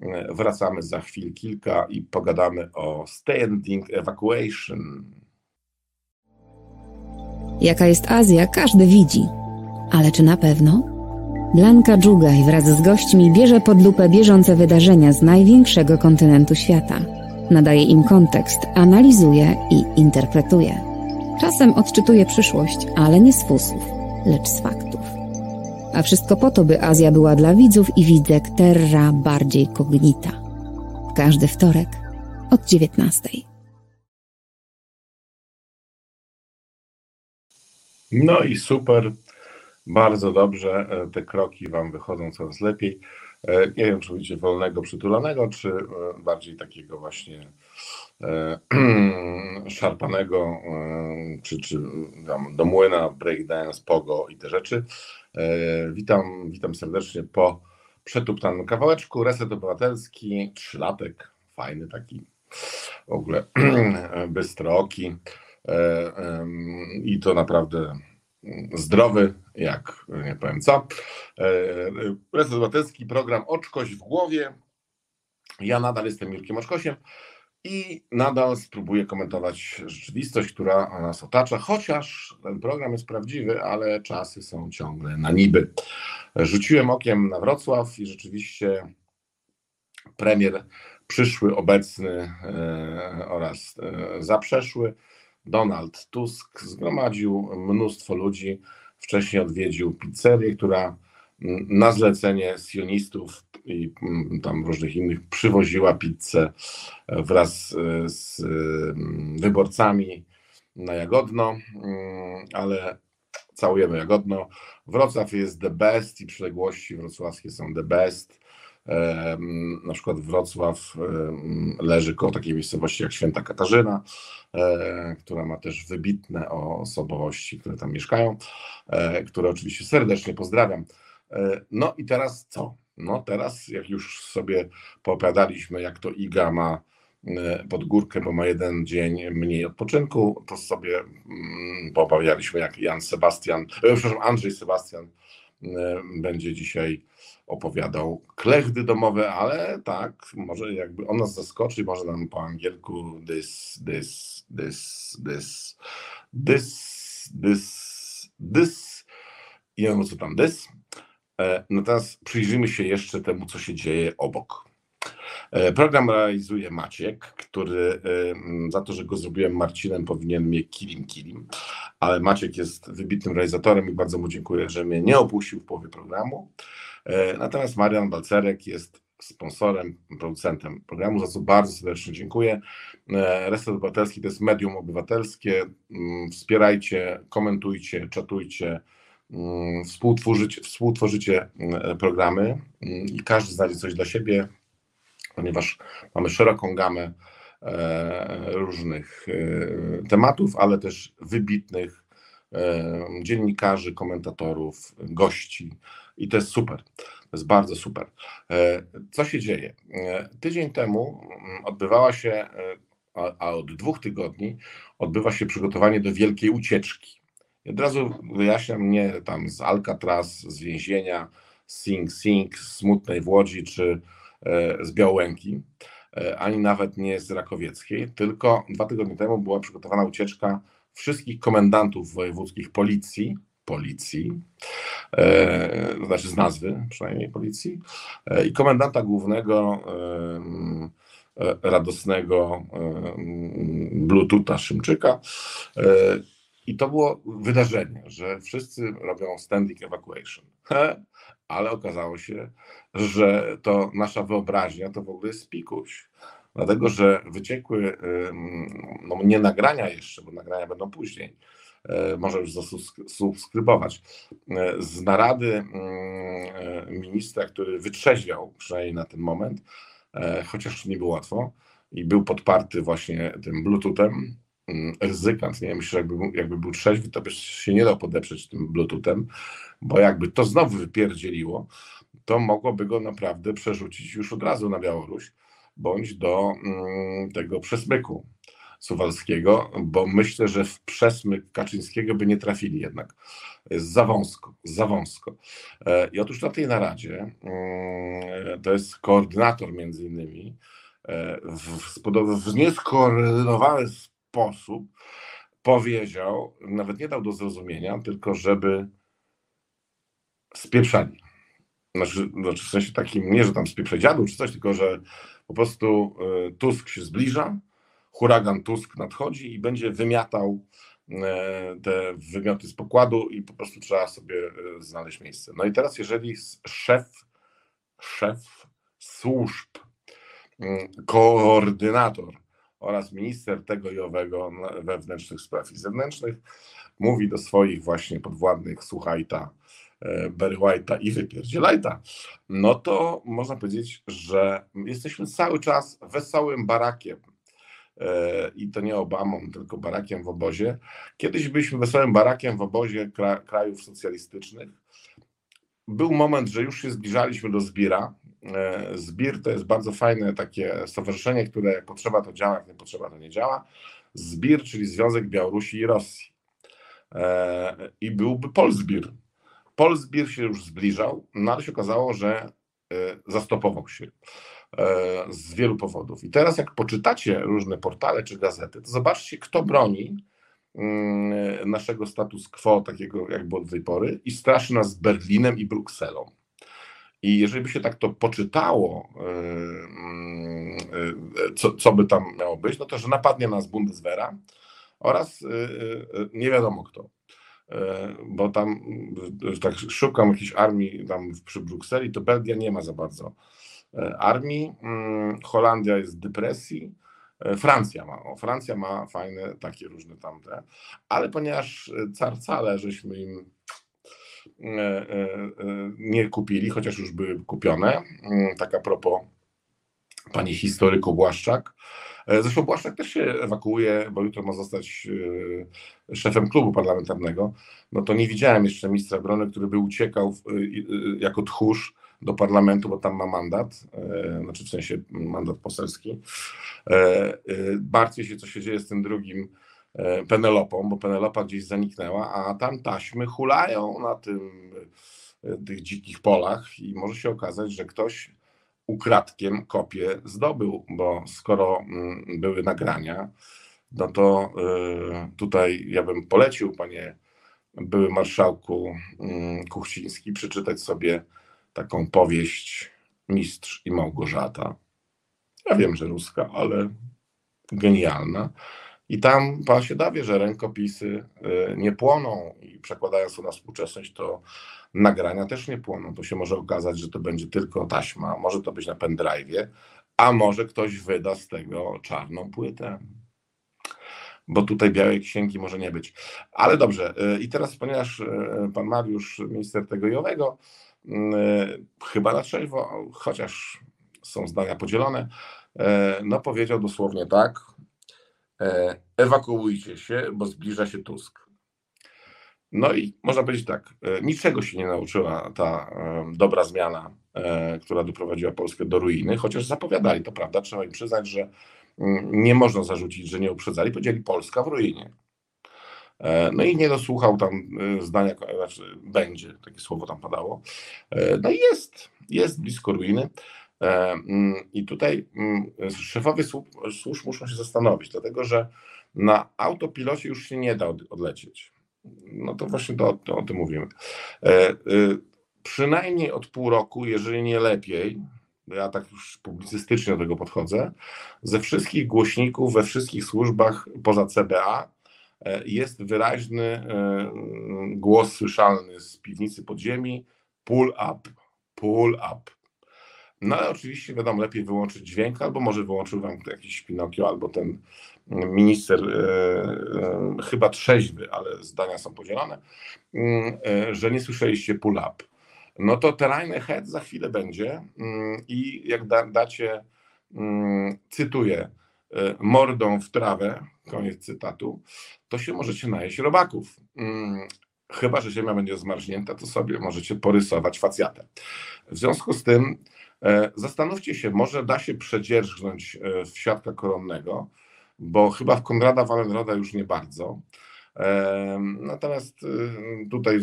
E, wracamy za chwil kilka i pogadamy o standing evacuation. Jaka jest Azja, każdy widzi. Ale czy na pewno? Blanka Dżugaj wraz z gośćmi bierze pod lupę bieżące wydarzenia z największego kontynentu świata. Nadaje im kontekst, analizuje i interpretuje. Czasem odczytuje przyszłość, ale nie z fusów, lecz z faktów. A wszystko po to, by Azja była dla widzów i widzek terra bardziej kognita. Każdy wtorek od 19. No i super, bardzo dobrze. E, te kroki Wam wychodzą coraz lepiej. E, nie wiem, czy mówicie wolnego, przytulanego, czy e, bardziej takiego właśnie szarpanego, czy, czy tam do młyna, breakdance, pogo i te rzeczy. Witam, witam serdecznie po przetuptanym kawałeczku. Reset Obywatelski, trzylatek, fajny taki, w ogóle bystroki. I to naprawdę zdrowy, jak nie powiem co. E, Prezes Obywatelski, program Oczkość w głowie. Ja nadal jestem Jurkiem Oczkosiem i nadal spróbuję komentować rzeczywistość, która nas otacza, chociaż ten program jest prawdziwy, ale czasy są ciągle na niby. Rzuciłem okiem na Wrocław i rzeczywiście premier przyszły, obecny e, oraz e, zaprzeszły, Donald Tusk zgromadził mnóstwo ludzi. Wcześniej odwiedził pizzerię, która na zlecenie sionistów i mm, tam różnych innych przywoziła pizzę wraz e, z mm, wyborcami na Jagodno, mm, ale całujemy Jagodno. Wrocław jest the best i przyległości wrocławskie są the best. Na przykład Wrocław leży koło takiej miejscowości jak Święta Katarzyna, e, która ma też wybitne osobowości, które tam mieszkają, e, które oczywiście serdecznie pozdrawiam. E, no i teraz co? No teraz, jak już sobie poopiadaliśmy, jak to Iga ma pod górkę, bo ma jeden dzień mniej odpoczynku, to sobie mm, poobawialiśmy, jak Jan Sebastian, przepraszam, Andrzej Sebastian będzie dzisiaj opowiadał klechdy domowe, ale tak, może jakby on nas zaskoczy, może nam po angielku this, this, this, this, this, this, this i on co tam this. E, natomiast przyjrzyjmy się jeszcze temu, co się dzieje obok. E, program realizuje Maciek, który e, za to, że go zrobiłem Marcinem, powinien mnie kilim kilim, ale Maciek jest wybitnym realizatorem i bardzo mu dziękuję, że mnie nie opuścił w połowie programu. E, natomiast Marian Balcerek jest sponsorem, producentem programu, za co bardzo serdecznie dziękuję. Reset Obywatelski to jest medium obywatelskie. Mm, wspierajcie, komentujcie, czatujcie, mm, współtworzycie, współtworzycie mm, programy i każdy znajdzie coś dla siebie, ponieważ mamy szeroką gamę e, różnych tematów, ale też wybitnych dziennikarzy, komentatorów, gości i to jest super. To jest bardzo super. E, co się dzieje? E, tydzień temu mm, odbywała się, e, a od dwóch tygodni odbywa się przygotowanie do wielkiej ucieczki. I od razu wyjaśniam, nie tam z Alcatraz, z więzienia, Sing Sing, Smutnej w Łodzi czy z Białęki, ani nawet nie z Rakowieckiej, tylko dwa tygodnie temu była przygotowana ucieczka wszystkich komendantów wojewódzkich policji policji, e, znaczy z nazwy przynajmniej policji, e, i komendanta głównego e, e radosnego e, Bluetootha Szymczyka. E, I to było wydarzenie, że wszyscy robią standing evacuation. Ale okazało się, że to nasza wyobraźnia to w ogóle jest pikuś. Dlatego, że wyciekły, no nie nagrania jeszcze, bo nagrania będą później, E, może już zasubskrybować. E, z narady e, ministra, który wytrzeźwiał przynajmniej na ten moment, chociaż nie było łatwo i był podparty właśnie tym Bluetoothem, ryzykant, nie? Myślę, że jakby, jakby był trzeźwy, to by się nie dał podeprzeć tym Bluetoothem, bo jakby to znowu wypierdzieliło, to mogłoby go naprawdę przerzucić już od razu na Białoruś, bądź do mm, tego przesmyku Suwalskiego, bo myślę, że w przesmyk Kaczyńskiego by nie trafili jednak. Jest za wąsko, za wąsko. E, I otóż na tej naradzie, mm, to jest koordynator między innymi, e, w, w nieskoordynowany sposób powiedział, nawet nie dał do zrozumienia, tylko żeby spieprzali. Znaczy, znaczy w sensie takim, nie, że tam spieprzę dziadu czy coś, tylko że po prostu e, Tusk się zbliża, huragan Tusk nadchodzi i będzie wymiatał e, te wymioty z pokładu i po prostu trzeba sobie e, znaleźć miejsce. No i teraz, jeżeli szef, szef służb, mm, koordynator oraz minister tego i owego wewnętrznych spraw i zewnętrznych mówi do swoich właśnie podwładnych, słuchaj ta, e, Barry White'a i wypierdzielajta, no to można powiedzieć, że jesteśmy cały czas wesołym barakiem E, i to nie Obamą, tylko barakiem w obozie. Kiedyś byliśmy wesołym barakiem w obozie krajów socjalistycznych. Był moment, że już się zbliżaliśmy do Zbira. E, Zbir to jest bardzo fajne takie stowarzyszenie, które jak potrzeba to działa, jak nie potrzeba to nie działa. Zbir, czyli Związek Białorusi i Rosji. E, I byłby Polzbir. Polzbir się już zbliżał, no ale się okazało, że zastopował się z wielu powodów. I teraz, jak poczytacie różne portale czy gazety, to zobaczcie, kto broni mm, naszego status quo, takiego jak było do tej pory, i straszy nas Berlinem i Brukselą. I jeżeli by się tak to poczytało, co, co by tam miało być, no to że napadnie nas Bundeswehra oraz nie wiadomo kto. Bo tam tak szukam jakiejś armii tam przy Brukseli, to Belgia nie ma za bardzo armii. Holandia jest w depresji. Francja ma, o, Francja ma fajne takie różne tamte, ale ponieważ carcale żeśmy im nie kupili, chociaż już były kupione, tak a propos pani historyku Błaszczak, E, zresztą Błaszczak też się ewakuuje, bo jutro ma zostać e, szefem klubu parlamentarnego. No to nie widziałem jeszcze ministra obrony, który by uciekał e, jako tchórz do parlamentu, bo tam ma mandat, znaczy w sensie mandat poselski. Martwię się, co się dzieje z tym drugim Penelopą, bo Penelopa gdzieś zaniknęła, a tam taśmy hulają na tym, tych dzikich polach i może się okazać, że ktoś ukradkiem kopię zdobył, bo skoro mm, były nagrania, no to y, tutaj ja bym polecił, panie były marszałku mm, Kuchciński, przeczytać sobie taką powieść Mistrz i Małgorzata. Ja wiem, że ruska, ale genialna. I tam pan się dawie, że rękopisy y, nie płoną i przekładając to na współczesność, to nagrania też nie płoną. To się może okazać, że to będzie tylko taśma, może to być na pendrive'ie, a może ktoś wyda z tego czarną płytę. Bo tutaj białej księgi może nie być. Ale dobrze, y, i teraz, ponieważ y, pan Mariusz, minister tego Jowego, chyba na trzeźwo, chociaż są zdania podzielone, no powiedział dosłownie tak, E, ewakuujcie się, bo zbliża się Tusk. No i można powiedzieć tak, e, niczego się nie nauczyła ta e, dobra zmiana, która doprowadziła Polskę do ruiny, chociaż zapowiadali, to prawda, trzeba im przyznać, że mm, nie można zarzucić, że nie uprzedzali, powiedzieli Polska w ruinie. No i nie dosłuchał tam zdania, znaczy będzie, takie słowo tam padało. No i jest, jest blisko ruiny. E, mm, I tutaj mm, szefowie służb muszą się zastanowić, dlatego że na autopilocie już się nie da odlecieć. No to właśnie to, to o tym mówimy. E, y, przynajmniej od pół roku, jeżeli nie lepiej, ja tak już publicystycznie do tego podchodzę, ze wszystkich głośników, we wszystkich służbach poza CBA e, jest wyraźny głos słyszalny z piwnicy podziemi, pull up, pull up. No ale oczywiście wiadomo, lepiej wyłączyć dźwięk, albo może wyłączył wam jakiś Pinokio, albo ten minister, e, e, chyba trzeźwy, ale zdania są podzielone, mm, e, że nie słyszeliście pull up. No to terajny head za chwilę będzie mm, i jak da, dacie, mm, cytuję, e, mordą w trawę, koniec cytatu, to się możecie najeść robaków. Chyba, że ziemia będzie zmarznięta, to sobie możecie porysować facjatę. W związku z tym zastanówcie się, może da się przedzierżnąć e, w świadka koronnego, bo chyba w Konrada Wallenroda już nie bardzo. E, natomiast tutaj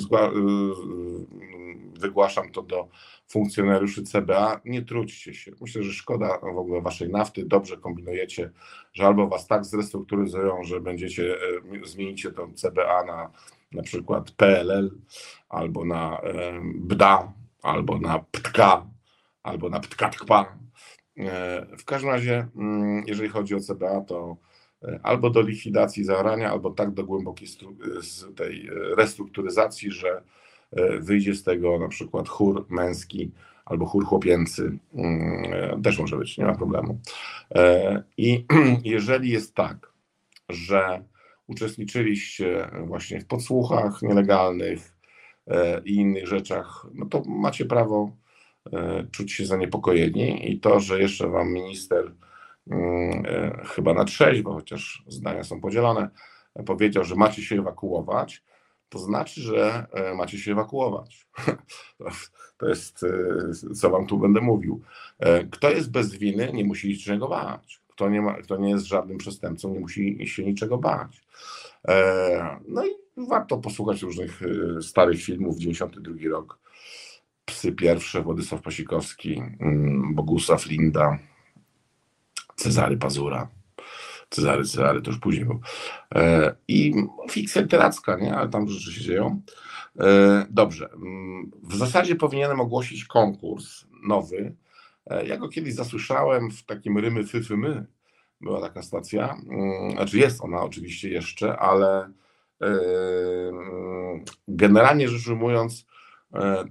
wygłaszam to do funkcjonariuszy CBA. Nie trudźcie się. Myślę, że szkoda w ogóle waszej nafty. Dobrze kombinujecie, że albo was tak zrestrukturyzują, że będziecie, zmienicie to CBA na na przykład PLL, albo na BDA, albo na PTK, albo na ptkatkpa. E, w każdym razie, mm, jeżeli chodzi o CBA, to e, albo do likwidacji zaorania, albo tak do głębokiej z tej e, restrukturyzacji, że wyjdzie z tego na przykład chór męski albo chór chłopięcy. Mm, też może być, nie ma problemu. I jeżeli jest tak, że uczestniczyliście właśnie w podsłuchach nielegalnych i innych rzeczach, no to macie prawo E, czuć się zaniepokojeni i to, że jeszcze wam minister mm, e, chyba na trzeźwo, chociaż zdania są podzielone, powiedział, że macie się ewakuować, to znaczy, że e, macie się ewakuować. To jest, co wam tu będę mówił. Kto jest bez winy, nie musi niczego bać. Kto nie, ma, kto nie jest żadnym przestępcą, nie musi się niczego bać. No i warto posłuchać różnych starych filmów, 92 rok, psy pierwsze, Władysław Pasikowski, mm, Bogusław Linda, Cezary Pazura. Cezary, Cezary to już później był. E, I fikcja literacka, nie? ale tam rzeczy się dzieją. E, dobrze. Mm, w zasadzie powinienem ogłosić konkurs nowy. E, ja go kiedyś zasłyszałem w takim Rymy Fyfy My. Była taka stacja. Mm, znaczy jest ona oczywiście jeszcze, ale generalnie rzecz ujmując,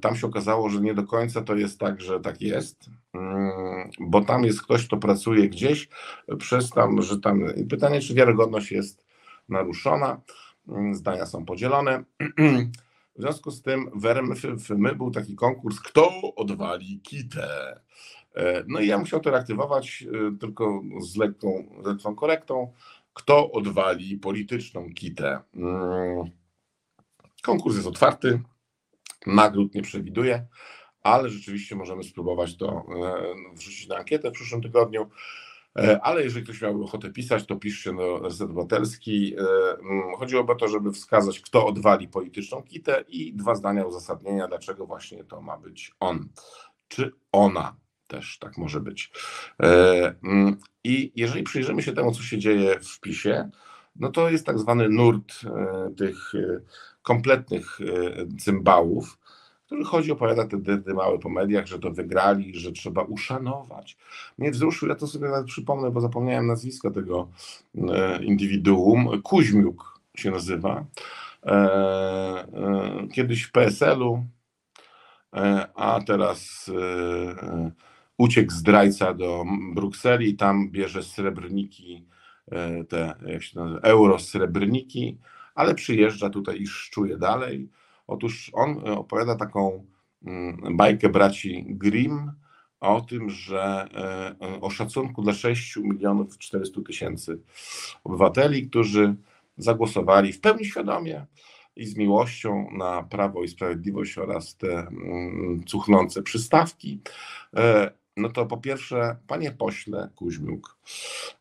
tam się okazało, że nie do końca to jest tak, że tak jest, mm, bo tam jest ktoś, kto pracuje gdzieś przez tam, że tam pytanie, czy wiarygodność jest naruszona, mm, zdania są podzielone. W związku z tym w RMFM był taki konkurs, kto odwali kitę. E, no i ja musiał to reaktywować e, tylko z lekką, z lekką korektą. Kto odwali polityczną kitę? Mm. Konkurs jest otwarty, nagród nie przewiduje, ale rzeczywiście możemy spróbować to e, wrzucić na ankietę w przyszłym tygodniu. Ale jeżeli ktoś miałby ochotę pisać, to piszcie do Reset Obywatelski. Mm, chodziłoby o to, żeby wskazać, kto odwali polityczną kitę i dwa zdania uzasadnienia, dlaczego właśnie to ma być on, czy ona też tak może być. E, mm, I jeżeli przyjrzymy się temu, co się dzieje w PiSie, no to jest tak zwany nurt e, tych e, kompletnych cymbałów, który chodzi, opowiada te małe po mediach, że to wygrali, że trzeba uszanować. Mnie wzruszył, ja to sobie nawet przypomnę, bo zapomniałem nazwiska tego indywiduum. Kuźmiuk się nazywa. Kiedyś w PSL-u, a teraz uciekł zdrajca do Brukseli i tam bierze srebrniki, e, te jak się nazywa, euro srebrniki, ale przyjeżdża tutaj i szczuje dalej. Otóż on e, opowiada taką mm, bajkę braci Grimm o tym, że e, o szacunku dla 6 milionów 400 tysięcy obywateli, którzy zagłosowali w pełni świadomie i z miłością na Prawo i Sprawiedliwość oraz te mm, cuchnące przystawki no to po pierwsze, panie pośle Kuźmiuk,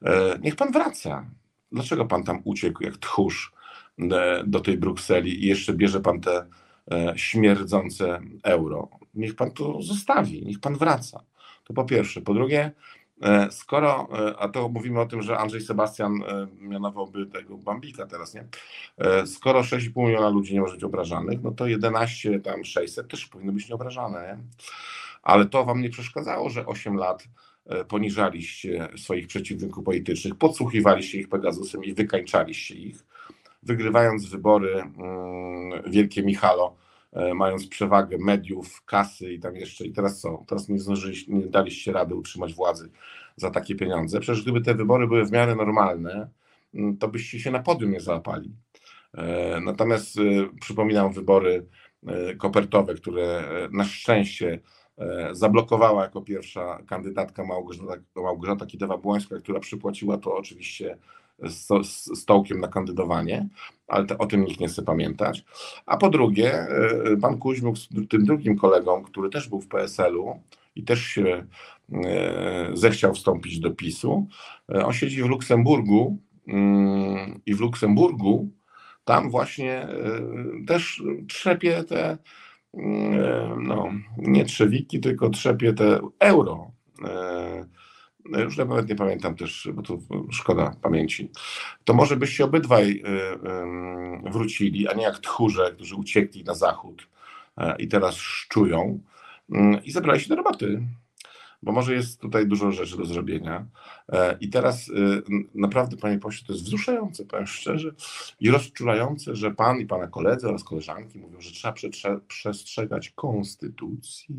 e, niech pan wraca. Dlaczego pan tam uciekł jak tchórz e, do tej Brukseli i jeszcze bierze pan te e, śmierdzące euro? Niech pan to zostawi, niech pan wraca. To po pierwsze. Po drugie, skoro, a to mówimy o tym, że Andrzej Sebastian mianowałby tego Bambika teraz, nie? Skoro 6,5 miliona ludzi nie może być obrażanych, no to 11 tam 600 też powinno być nieobrażane, nie? ale to wam nie przeszkadzało, że 8 lat e, poniżaliście swoich przeciwników politycznych, podsłuchiwaliście ich Pegasusem i wykańczaliście ich, wygrywając wybory mm, Wielkie Michalo, e, mając przewagę mediów, kasy i tam jeszcze. I teraz co? Teraz nie zdążyliście, nie daliście rady utrzymać władzy za takie pieniądze. Przecież gdyby te wybory były w miarę normalne, mm, to byście się na podium nie załapali. E, natomiast przypominam wybory kopertowe, które na szczęście E, zablokowała jako pierwsza kandydatka Małgorzata, Małgorzata Kidawa-Błońska, która przypłaciła to oczywiście z, stołkiem na kandydowanie, ale to, o tym nikt nie chce pamiętać. A po drugie, e, pan Kuźmiuk z tym drugim kolegą, który też był w PSL-u i też się e, zechciał wstąpić do PiSu, on siedzi w Luksemburgu mm, i w Luksemburgu tam właśnie też trzepie te E, no, nie trzewiki, tylko trzepie te euro. E, już nawet nie pamiętam też, bo tu szkoda pamięci. To może byście obydwaj e, wrócili, a nie jak tchórze, którzy uciekli na zachód i teraz szczują i zabrali się do roboty bo może jest tutaj dużo rzeczy do zrobienia. E, I teraz y, naprawdę, panie pośle, to jest wzruszające, powiem szczerze, i rozczulające, że pan i pana koledzy oraz koleżanki mówią, że trzeba przestrzegać konstytucji,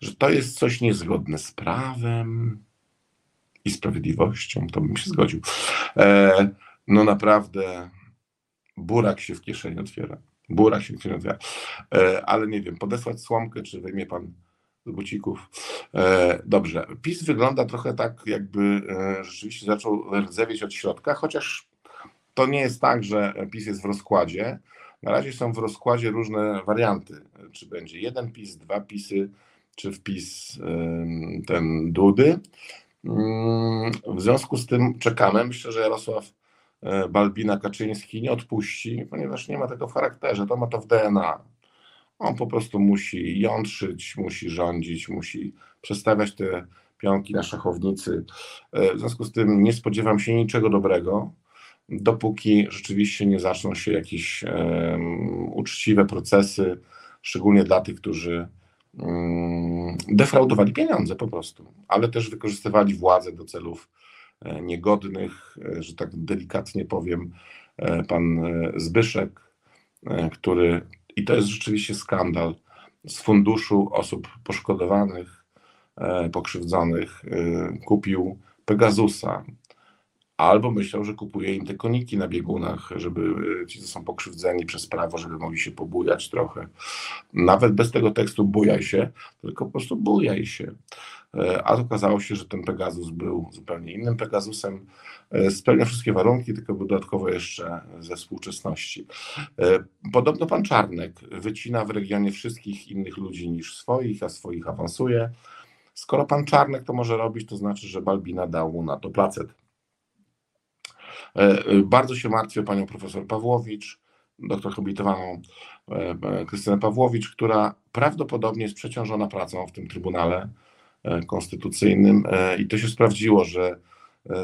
że to jest coś niezgodne z prawem i sprawiedliwością, to bym się zgodził. E, no naprawdę, burak się w kieszeni otwiera. Burak się w kieszeni otwiera. E, ale nie wiem, podesłać słomkę, czy weźmie pan z bucików. E, dobrze. PiS wygląda trochę tak, jakby e, rzeczywiście zaczął rdzewieć od środka, chociaż to nie jest tak, że PiS jest w rozkładzie. Na razie są w rozkładzie różne warianty. Czy będzie jeden PiS, dwa PiSy, czy wpis ten Dudy. Mm, w związku z tym czekamy. Myślę, że Jarosław e, Balbina Kaczyński nie odpuści, ponieważ nie ma tego w charakterze. To ma to w DNA On po prostu musi jątrzyć, musi rządzić, musi przestawiać te pionki na szachownicy. W związku z tym nie spodziewam się niczego dobrego, dopóki rzeczywiście nie zaczną się jakieś um, uczciwe procesy, szczególnie dla tych, którzy defraudowali pieniądze po prostu, ale też wykorzystywali władzę do celów e, niegodnych, e, że tak delikatnie powiem, e, pan Zbyszek, który, i to jest rzeczywiście skandal, z funduszu osób poszkodowanych, pokrzywdzonych kupił Pegasusa, albo myślał, że kupuje im te koniki na biegunach, żeby e, ci, co są pokrzywdzeni przez prawo, żeby mogli się pobujać trochę. Nawet bez tego tekstu bujaj się, tylko po prostu bujaj się. E, a okazało się, że ten Pegasus był zupełnie innym Pegasusem, e, spełnia wszystkie warunki, tylko był dodatkowo jeszcze ze współczesności. Podobno pan Czarnek wycina w regionie wszystkich innych ludzi niż swoich, a swoich awansuje. Skoro pan Czarnek to może robić, to znaczy, że Balbina dał mu na to placet. E, e, bardzo się martwię panią profesor Pawłowicz, doktor habilitowaną e, Krystynę Pawłowicz, która prawdopodobnie jest przeciążona pracą w tym Trybunale Konstytucyjnym i to się sprawdziło, że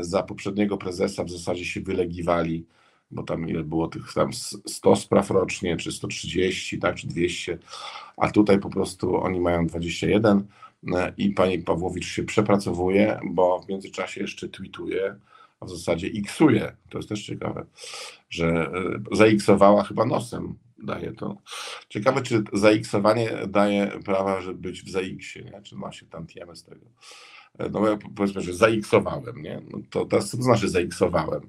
za poprzedniego prezesa w zasadzie się wylegiwali, bo tam ile było tych tam 100 spraw rocznie, czy 130, tak, czy 200, a tutaj po prostu oni mają 21 i pani Pawłowicz się przepracowuje, bo w międzyczasie jeszcze tweetuje, a w zasadzie xuje. To jest też ciekawe, że e, zaiksowała chyba nosem. Daje to. Ciekawe, czy zaiksowanie daje prawa, żeby być w zaiksie, nie? czy ma się tantiemy z tego. E, no ja powiedzmy, że zaiksowałem, nie? No to co to znaczy zaiksowałem?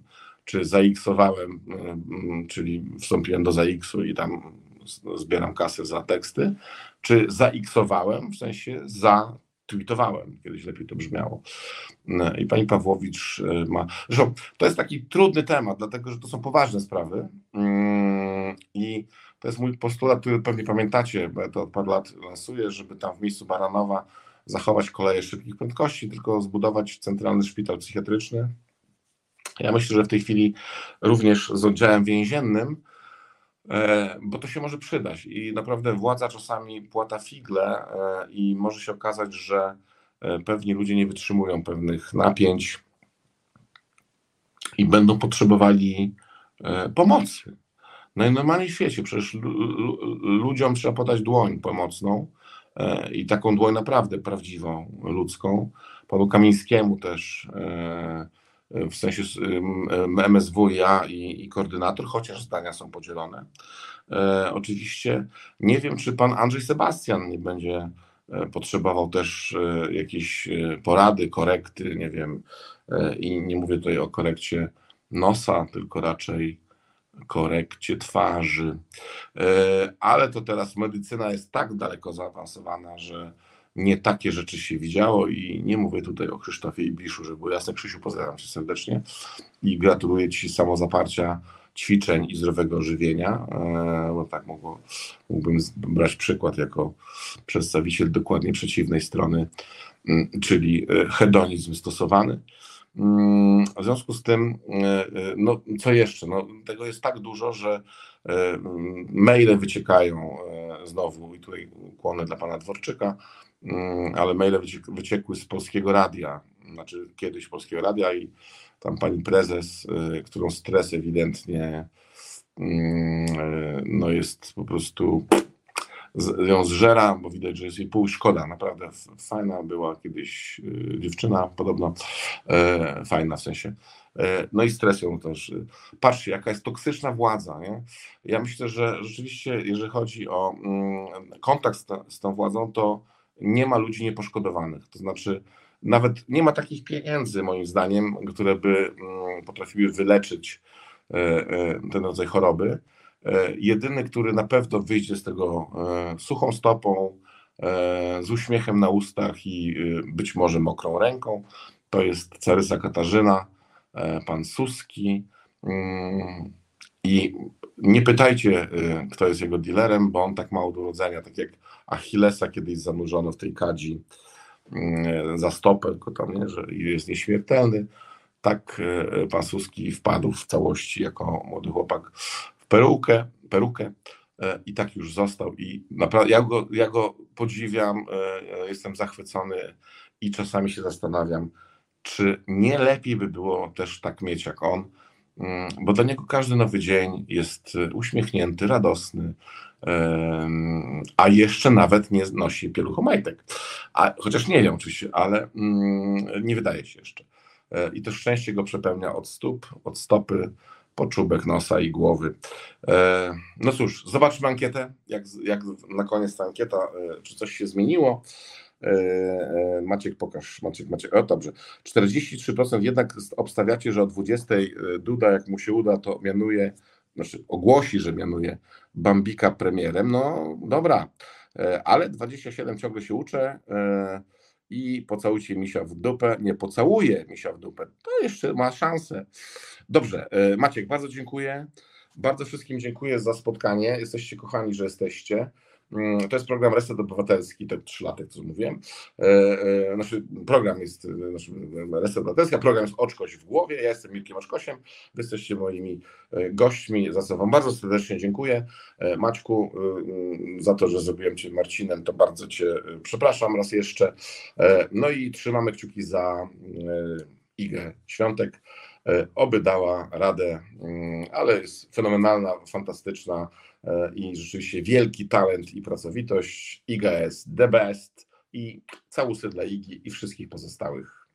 Czy zaiksowałem, e, czyli wstąpiłem do zaiksu i tam zbieram kasę za teksty, czy zaiksowałem, w sensie za tweetowałem, kiedyś lepiej to brzmiało. I pani Pawłowicz e, ma. Zresztą to jest taki trudny temat, dlatego że to są poważne sprawy. Mm, I to jest mój postulat, który pewnie pamiętacie, bo ja to od paru lat lansuję, żeby tam w miejscu Baranowa zachować koleje szybkich prędkości, tylko zbudować centralny szpital psychiatryczny. Ja myślę, że w tej chwili również z oddziałem więziennym bo to się może przydać i naprawdę władza czasami płata figle e, i może się okazać, że e, pewni ludzie nie wytrzymują pewnych napięć i będą potrzebowali pomocy. Najnormalniej w świecie przecież ludziom trzeba podać dłoń pomocną i taką dłoń naprawdę prawdziwą, ludzką. Panu Kamińskiemu też w sensie MSWiA i, i koordynator, chociaż zdania są podzielone. E, oczywiście nie wiem, czy pan Andrzej Sebastian nie będzie e, potrzebował też e, jakiejś porady, korekty, nie wiem, i nie mówię tutaj o korekcie nosa, tylko raczej korekcie twarzy. Ale to teraz medycyna jest tak daleko zaawansowana, że nie takie rzeczy się widziało i nie mówię tutaj o Krzysztofie Ibliszu, żeby było jasne. Krzysiu, pozdrawiam cię serdecznie i gratuluję ci samozaparcia, ćwiczeń i zdrowego żywienia, e, bo tak mógłbym brać przykład jako przedstawiciel dokładnie przeciwnej strony, mm, czyli e, hedonizm stosowany. Mm, w związku z tym, e, no co jeszcze? No, tego jest tak dużo, że maile wyciekają znowu i tutaj kłonę dla pana Dworczyka, ale maile wyciekły z Polskiego Radia, znaczy kiedyś Polskiego Radia i tam pani prezes, y, którą stres ewidentnie mm, y, no jest po prostu ją zżera, bo widać, że jest jej pół szkoda. Naprawdę fajna była kiedyś y, dziewczyna, podobno fajna w sensie. No i stres ją też. Patrzcie, jaka jest toksyczna władza. Nie? Ja myślę, że rzeczywiście, jeżeli chodzi o mm, kontakt z, z tą władzą, to nie ma ludzi nieposzkodowanych. To znaczy, nawet nie ma takich pieniędzy, moim zdaniem, które by mm, potrafiły wyleczyć e, e, ten rodzaj choroby. E, jedyny, który na pewno wyjdzie z tego suchą stopą, z uśmiechem na ustach i być może mokrą ręką, to jest carysa Katarzyna, pan Suski. Mm, I nie pytajcie, kto jest jego dealerem, bo on tak ma od urodzenia, tak jak Achillesa kiedyś zanurzono w tej kadzi mm, za stopę, tylko tam, nie, że jest nieśmiertelny. Tak e, pan Suski wpadł w całości jako młody chłopak w perukę, perukę i tak już został. I naprawdę ja go, ja go podziwiam, jestem zachwycony i czasami się zastanawiam, czy nie lepiej by było też tak mieć jak on, mm, bo dla niego każdy nowy dzień jest uśmiechnięty, radosny, a jeszcze nawet nie nosi pieluchomajtek. A, chociaż nie wiem oczywiście, ale mm, nie wydaje się jeszcze. E, I to szczęście go przepełnia od stóp, od stopy, po czubek nosa i głowy. E, no cóż, zobaczmy ankietę, jak, jak na koniec ta ankieta, e, czy coś się zmieniło. Maciek, pokaż. Maciek, Maciek. O, dobrze. 43% jednak obstawiacie, że o 20 Duda, jak mu się uda, to mianuje, znaczy ogłosi, że mianuje Bambika premierem. No dobra, ale 27 ciągle się uczę i pocałujcie misia w dupę. Nie pocałuje misia w dupę. To jeszcze ma szansę. Dobrze, e, Maciek, bardzo dziękuję. Bardzo wszystkim dziękuję za spotkanie. Jesteście kochani, że jesteście. Mm, to jest program Reset Obywatelski, to trzy lata, co mówiłem. E, e, znaczy, program jest znaczy, Reset Obywatelski, a program jest Oczkoś w głowie. Ja jestem Mirkiem Oczkosiem, wy jesteście moimi gośćmi, za co Wam bardzo serdecznie dziękuję. Maćku, za to, że zrobiłem Cię Marcinem, to bardzo Cię przepraszam raz jeszcze. No i trzymamy kciuki za Igę Świątek. Oby dała radę, ale jest fenomenalna, fantastyczna E, i rzeczywiście wielki talent i pracowitość. Iga jest the best i całusy dla Igi i wszystkich pozostałych